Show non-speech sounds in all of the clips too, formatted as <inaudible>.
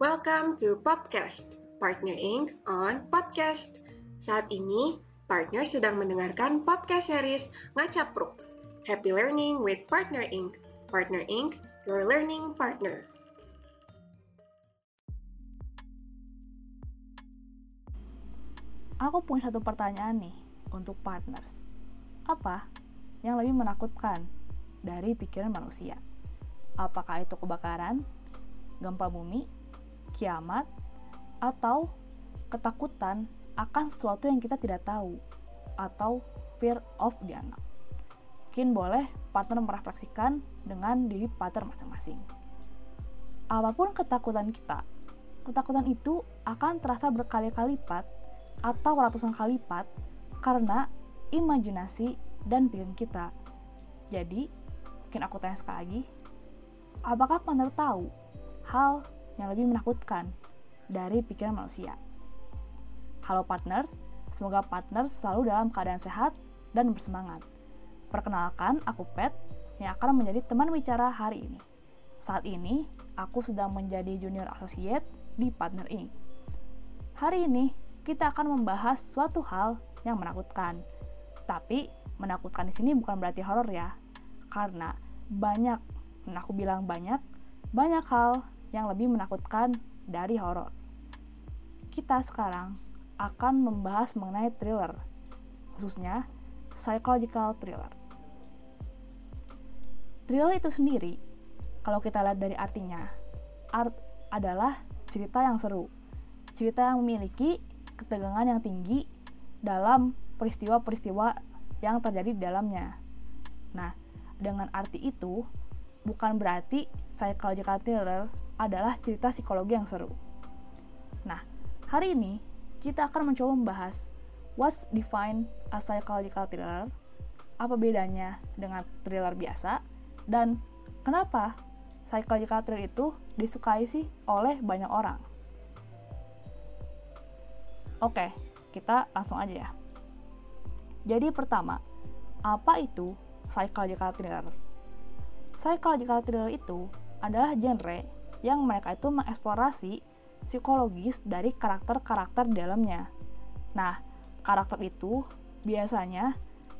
Welcome to Podcast, Partner Inc. on Podcast. Saat ini, partner sedang mendengarkan podcast series Ngacapruk. Happy Learning with Partner Inc. Partner Inc., your learning partner. Aku punya satu pertanyaan nih untuk partners. Apa yang lebih menakutkan dari pikiran manusia? Apakah itu kebakaran, gempa bumi, kiamat, atau ketakutan akan sesuatu yang kita tidak tahu, atau fear of the unknown. Mungkin boleh partner merefleksikan dengan diri partner masing-masing. Apa pun ketakutan kita, ketakutan itu akan terasa berkali-kali lipat atau ratusan kali lipat karena imajinasi dan pikiran kita. Jadi, mungkin aku tanya sekali lagi, apakah partner tahu hal yang lebih menakutkan dari pikiran manusia. Halo partners, semoga partners selalu dalam keadaan sehat dan bersemangat. Perkenalkan, aku Pet yang akan menjadi teman bicara hari ini. Saat ini, aku sedang menjadi junior associate di Partner Inc. Hari ini, kita akan membahas suatu hal yang menakutkan. Tapi, menakutkan di sini bukan berarti horor ya. Karena banyak, dan aku bilang banyak, banyak hal yang lebih menakutkan dari horor. Kita sekarang akan membahas mengenai thriller, khususnya psychological thriller. Thriller itu sendiri, kalau kita lihat dari artinya, art adalah cerita yang seru, cerita yang memiliki ketegangan yang tinggi dalam peristiwa-peristiwa yang terjadi di dalamnya. Nah, dengan arti itu, bukan berarti psychological thriller adalah cerita psikologi yang seru. Nah, hari ini kita akan mencoba membahas what's define a psychological thriller, apa bedanya dengan thriller biasa, dan kenapa psychological thriller itu disukai sih oleh banyak orang. Oke, kita langsung aja ya. Jadi pertama, apa itu psychological thriller? Psychological thriller itu adalah genre yang mereka itu mengeksplorasi psikologis dari karakter-karakter dalamnya. Nah, karakter itu biasanya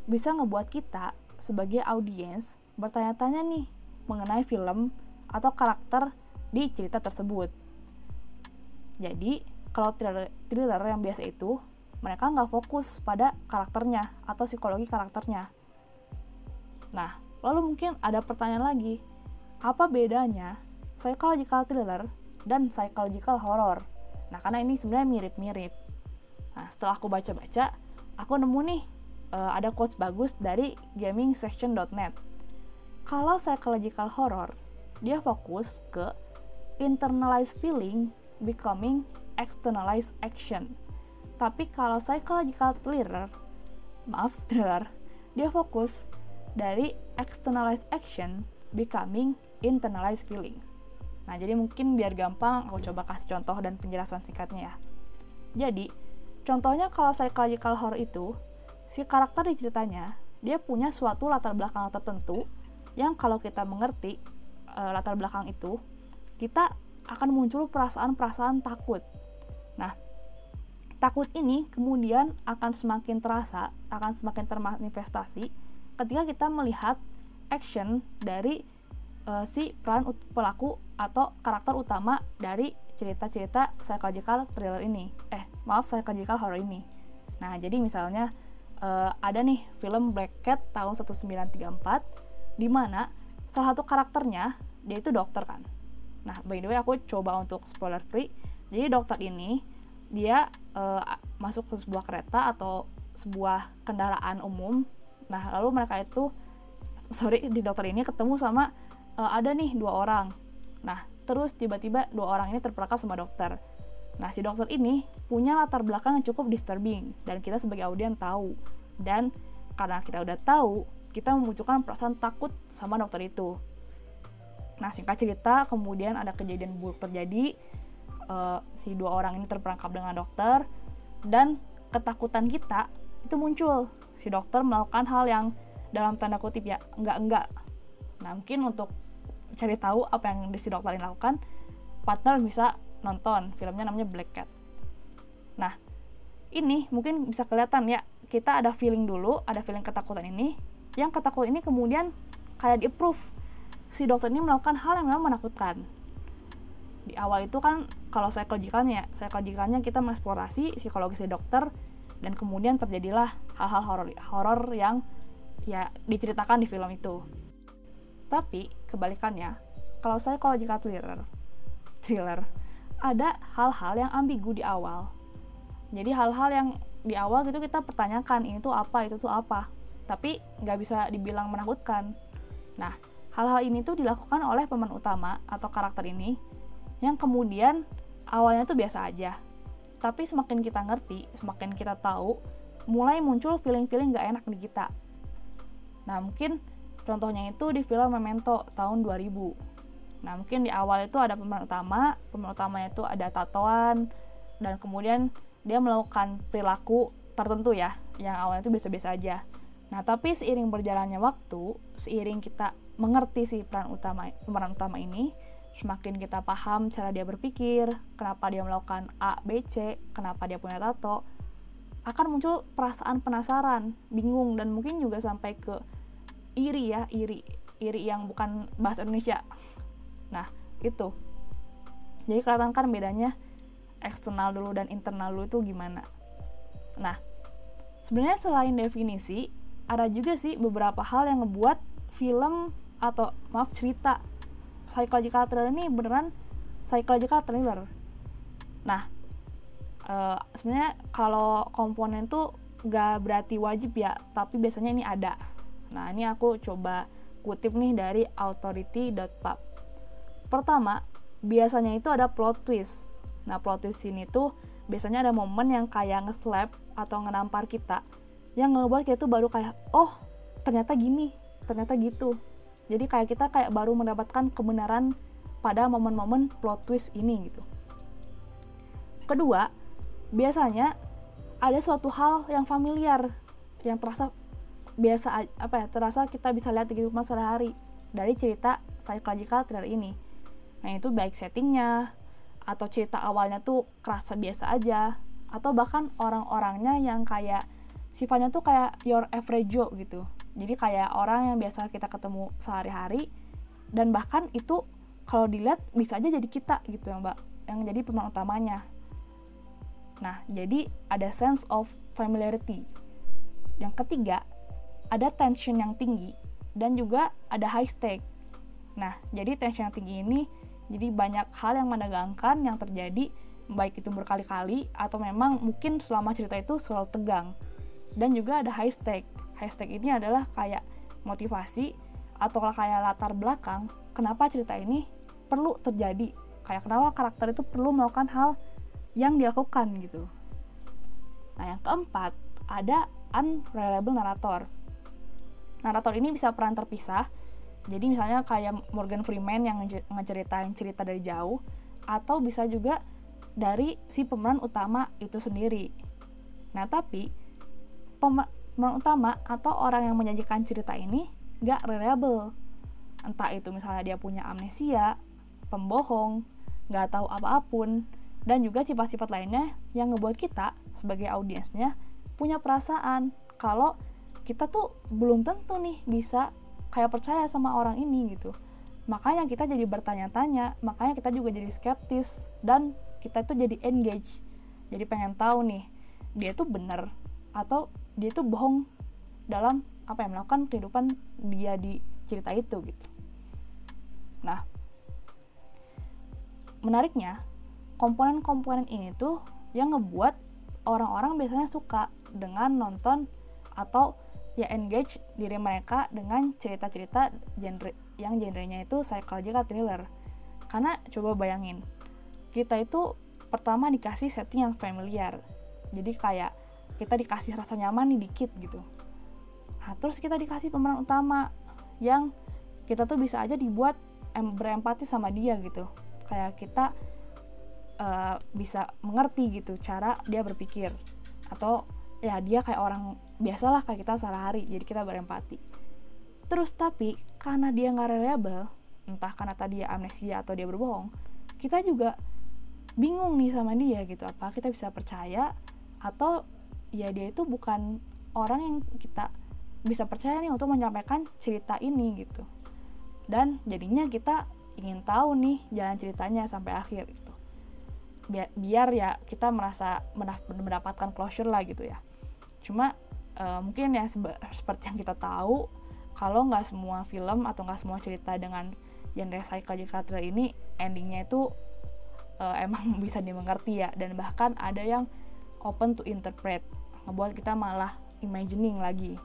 bisa ngebuat kita sebagai audiens bertanya-tanya nih mengenai film atau karakter di cerita tersebut. Jadi, kalau thriller, thriller yang biasa itu, mereka nggak fokus pada karakternya atau psikologi karakternya. Nah, lalu mungkin ada pertanyaan lagi, apa bedanya psychological thriller dan psychological horror. Nah, karena ini sebenarnya mirip-mirip. Nah, setelah aku baca-baca, aku nemu nih uh, ada quotes bagus dari gamingsection.net. Kalau psychological horror, dia fokus ke internalized feeling becoming externalized action. Tapi kalau psychological thriller, maaf, thriller, dia fokus dari externalized action becoming internalized feelings. Nah, jadi mungkin biar gampang aku coba kasih contoh dan penjelasan singkatnya ya. Jadi, contohnya kalau psychological horror itu, si karakter di ceritanya, dia punya suatu latar belakang tertentu yang kalau kita mengerti e, latar belakang itu, kita akan muncul perasaan-perasaan takut. Nah, takut ini kemudian akan semakin terasa, akan semakin termanifestasi ketika kita melihat action dari uh, si peran pelaku atau karakter utama dari cerita-cerita psychological thriller ini. Eh, maaf psychological horror ini. Nah, jadi misalnya uh, ada nih film Black Cat tahun 1934 di mana salah satu karakternya dia itu dokter kan. Nah, by the way aku coba untuk spoiler free. Jadi dokter ini dia uh, masuk ke sebuah kereta atau sebuah kendaraan umum. Nah, lalu mereka itu <laughs> sorry di dokter ini ketemu sama uh, ada nih dua orang. Nah, terus tiba-tiba dua orang ini terperangkap sama dokter. Nah, si dokter ini punya latar belakang yang cukup disturbing dan kita sebagai audien tahu. Dan karena kita udah tahu, kita memunculkan perasaan takut sama dokter itu. Nah, singkat cerita, kemudian ada kejadian buruk terjadi. Uh, si dua orang ini terperangkap dengan dokter dan ketakutan kita itu muncul. Si dokter melakukan hal yang dalam tanda kutip ya enggak-enggak Nah, mungkin untuk cari tahu apa yang si dokter ini lakukan, partner bisa nonton filmnya namanya Black Cat. Nah ini mungkin bisa kelihatan ya kita ada feeling dulu ada feeling ketakutan ini yang ketakutan ini kemudian kayak di approve si dokter ini melakukan hal yang memang menakutkan. Di awal itu kan kalau psikologikalnya psikologikalnya kita mengeksplorasi psikologis dokter dan kemudian terjadilah hal-hal horor horor yang ya diceritakan di film itu. Tapi kebalikannya kalau psychological thriller thriller ada hal-hal yang ambigu di awal. Jadi hal-hal yang di awal gitu kita pertanyakan ini tuh apa itu tuh apa. Tapi nggak bisa dibilang menakutkan. Nah hal-hal ini tuh dilakukan oleh pemeran utama atau karakter ini yang kemudian awalnya tuh biasa aja tapi semakin kita ngerti semakin kita tahu mulai muncul feeling-feeling gak enak di kita. Nah mungkin contohnya itu di film Memento tahun 2000 nah mungkin di awal itu ada pemeran utama pemeran utamanya itu ada tatoan dan kemudian dia melakukan perilaku tertentu ya yang awalnya itu biasa-biasa aja. Nah tapi seiring berjalannya waktu seiring kita mengerti si peran utama pemeran utama ini semakin kita paham cara dia berpikir, kenapa dia melakukan A, B, C, kenapa dia punya tato, akan muncul perasaan penasaran, bingung, dan mungkin juga sampai ke iri ya, iri. Iri yang bukan bahasa Indonesia. Nah, itu. Jadi kelihatan kan bedanya eksternal dulu dan internal dulu itu gimana. Nah, sebenarnya selain definisi, ada juga sih beberapa hal yang ngebuat film atau maaf cerita psychological thriller ini beneran psychological thriller. Nah uh, sebenarnya kalau komponen tuh gak berarti wajib ya tapi biasanya ini ada. Nah ini aku coba kutip nih dari authority.pub pertama biasanya itu ada plot twist. Nah plot twist ini tuh biasanya ada momen yang kayak nge-slap atau ngenampar kita yang ngebuat kita tuh baru kayak oh ternyata gini ternyata gitu jadi kayak kita kayak baru mendapatkan kebenaran pada momen-momen plot twist ini gitu. Kedua biasanya ada suatu hal yang familiar yang terasa biasa apa ya terasa kita bisa lihat di kehidupan sehari-hari dari cerita psychological thriller ini. Nah itu baik settingnya atau cerita awalnya tuh kerasa biasa aja atau bahkan orang-orangnya yang kayak sifatnya tuh kayak your average Joe gitu jadi kayak orang yang biasa kita ketemu sehari-hari dan bahkan itu kalau dilihat bisa aja jadi kita gitu ya mbak yang jadi pemeran utamanya. Nah jadi ada sense of familiarity. Yang ketiga ada tension yang tinggi dan juga ada high stake. Nah jadi tension yang tinggi ini jadi banyak hal yang menegangkan yang terjadi baik itu berkali-kali atau memang mungkin selama cerita itu selalu tegang. Dan juga ada high stake hashtag ini adalah kayak motivasi atau kayak latar belakang kenapa cerita ini perlu terjadi. Kayak kenapa karakter itu perlu melakukan hal yang dilakukan gitu. Nah yang keempat ada unreliable narator narator ini bisa peran terpisah. Jadi misalnya kayak Morgan Freeman yang ngeceritain cerita dari jauh atau bisa juga dari si pemeran utama itu sendiri. Nah tapi pemeran utama atau orang yang menyajikan cerita ini gak reliable. Entah itu misalnya dia punya amnesia pembohong gak tahu apa-apun dan juga sifat-sifat lainnya yang ngebuat kita sebagai audiensnya punya perasaan kalau kita tuh belum tentu nih bisa kayak percaya sama orang ini gitu. Makanya kita jadi bertanya-tanya makanya kita juga jadi skeptis dan kita tuh jadi engage. Jadi pengen tahu nih dia tuh bener atau dia tuh bohong dalam apa yang melakukan kehidupan dia di cerita itu gitu. Nah menariknya komponen-komponen ini tuh yang ngebuat orang-orang biasanya suka dengan nonton atau ya engage diri mereka dengan cerita-cerita genre yang genrenya itu psychological thriller. Karena coba bayangin kita itu pertama dikasih setting yang familiar. Jadi kayak kita dikasih rasa nyaman nih dikit gitu. Nah terus kita dikasih pemeran utama yang kita tuh bisa aja dibuat em berempati sama dia gitu. Kayak kita uh, bisa mengerti gitu cara dia berpikir. Atau ya dia kayak orang biasalah kayak kita sehari-hari jadi kita berempati. Terus tapi karena dia nggak reliable entah karena tadi dia amnesia atau dia berbohong kita juga bingung nih sama dia gitu. Apa kita bisa percaya atau ya dia itu bukan orang yang kita bisa percaya nih untuk menyampaikan cerita ini gitu. Dan jadinya kita ingin tahu nih jalan ceritanya sampai akhir gitu. Biar, biar ya kita merasa mendapatkan closure lah gitu ya. Cuma uh, mungkin ya seperti yang kita tahu kalau nggak semua film atau nggak semua cerita dengan genre psychological thriller ini endingnya itu uh, emang <laughs> bisa dimengerti ya. Dan bahkan ada yang open to interpret. Ngebuat kita malah imagining lagi.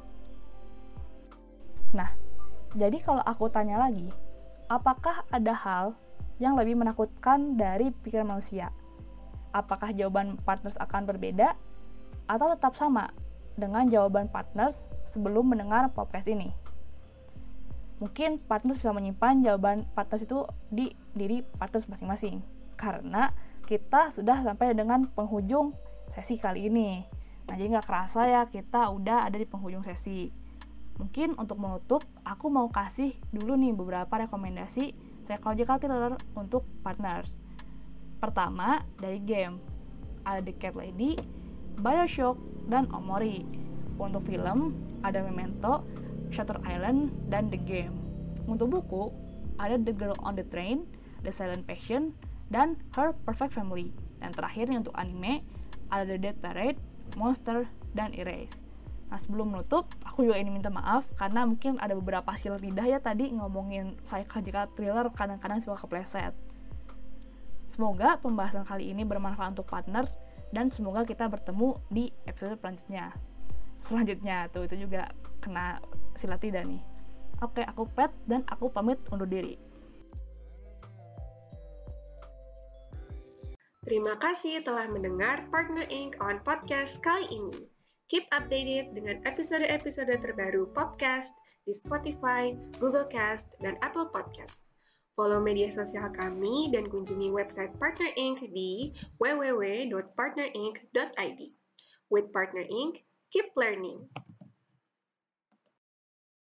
Nah jadi kalau aku tanya lagi apakah ada hal yang lebih menakutkan dari pikiran manusia? Apakah jawaban partners akan berbeda atau tetap sama dengan jawaban partners sebelum mendengar podcast ini? Mungkin partners bisa menyimpan jawaban partners itu di diri partners masing-masing karena kita sudah sampai dengan penghujung sesi kali ini. Nah jadi nggak kerasa ya kita udah ada di penghujung sesi. Mungkin untuk menutup aku mau kasih dulu nih beberapa rekomendasi psychological thriller untuk partners. Pertama dari game. Ada The Cat Lady, Bioshock, dan Omori. Untuk film ada Memento, Shutter Island, dan The Game. Untuk buku, ada The Girl on the Train, The Silent Passion, dan Her Perfect Family. Dan terakhir untuk anime, ada The Dead Parade, Monster, dan Erase. Nah sebelum menutup, aku juga ingin minta maaf karena mungkin ada beberapa hasil lidah ya tadi ngomongin psychological thriller kadang-kadang suka kepleset. Semoga pembahasan kali ini bermanfaat untuk partners dan semoga kita bertemu di episode selanjutnya. Selanjutnya tuh itu juga kena silat tidak nih. Oke, aku Pet dan aku pamit undur diri. Terima kasih telah mendengar Partner Inc. on podcast kali ini. Keep updated dengan episode-episode terbaru podcast di Spotify, Google Cast, dan Apple Podcast. Follow media sosial kami dan kunjungi website Partner Inc. di www.partnerinc.id. With Partner Inc., keep learning.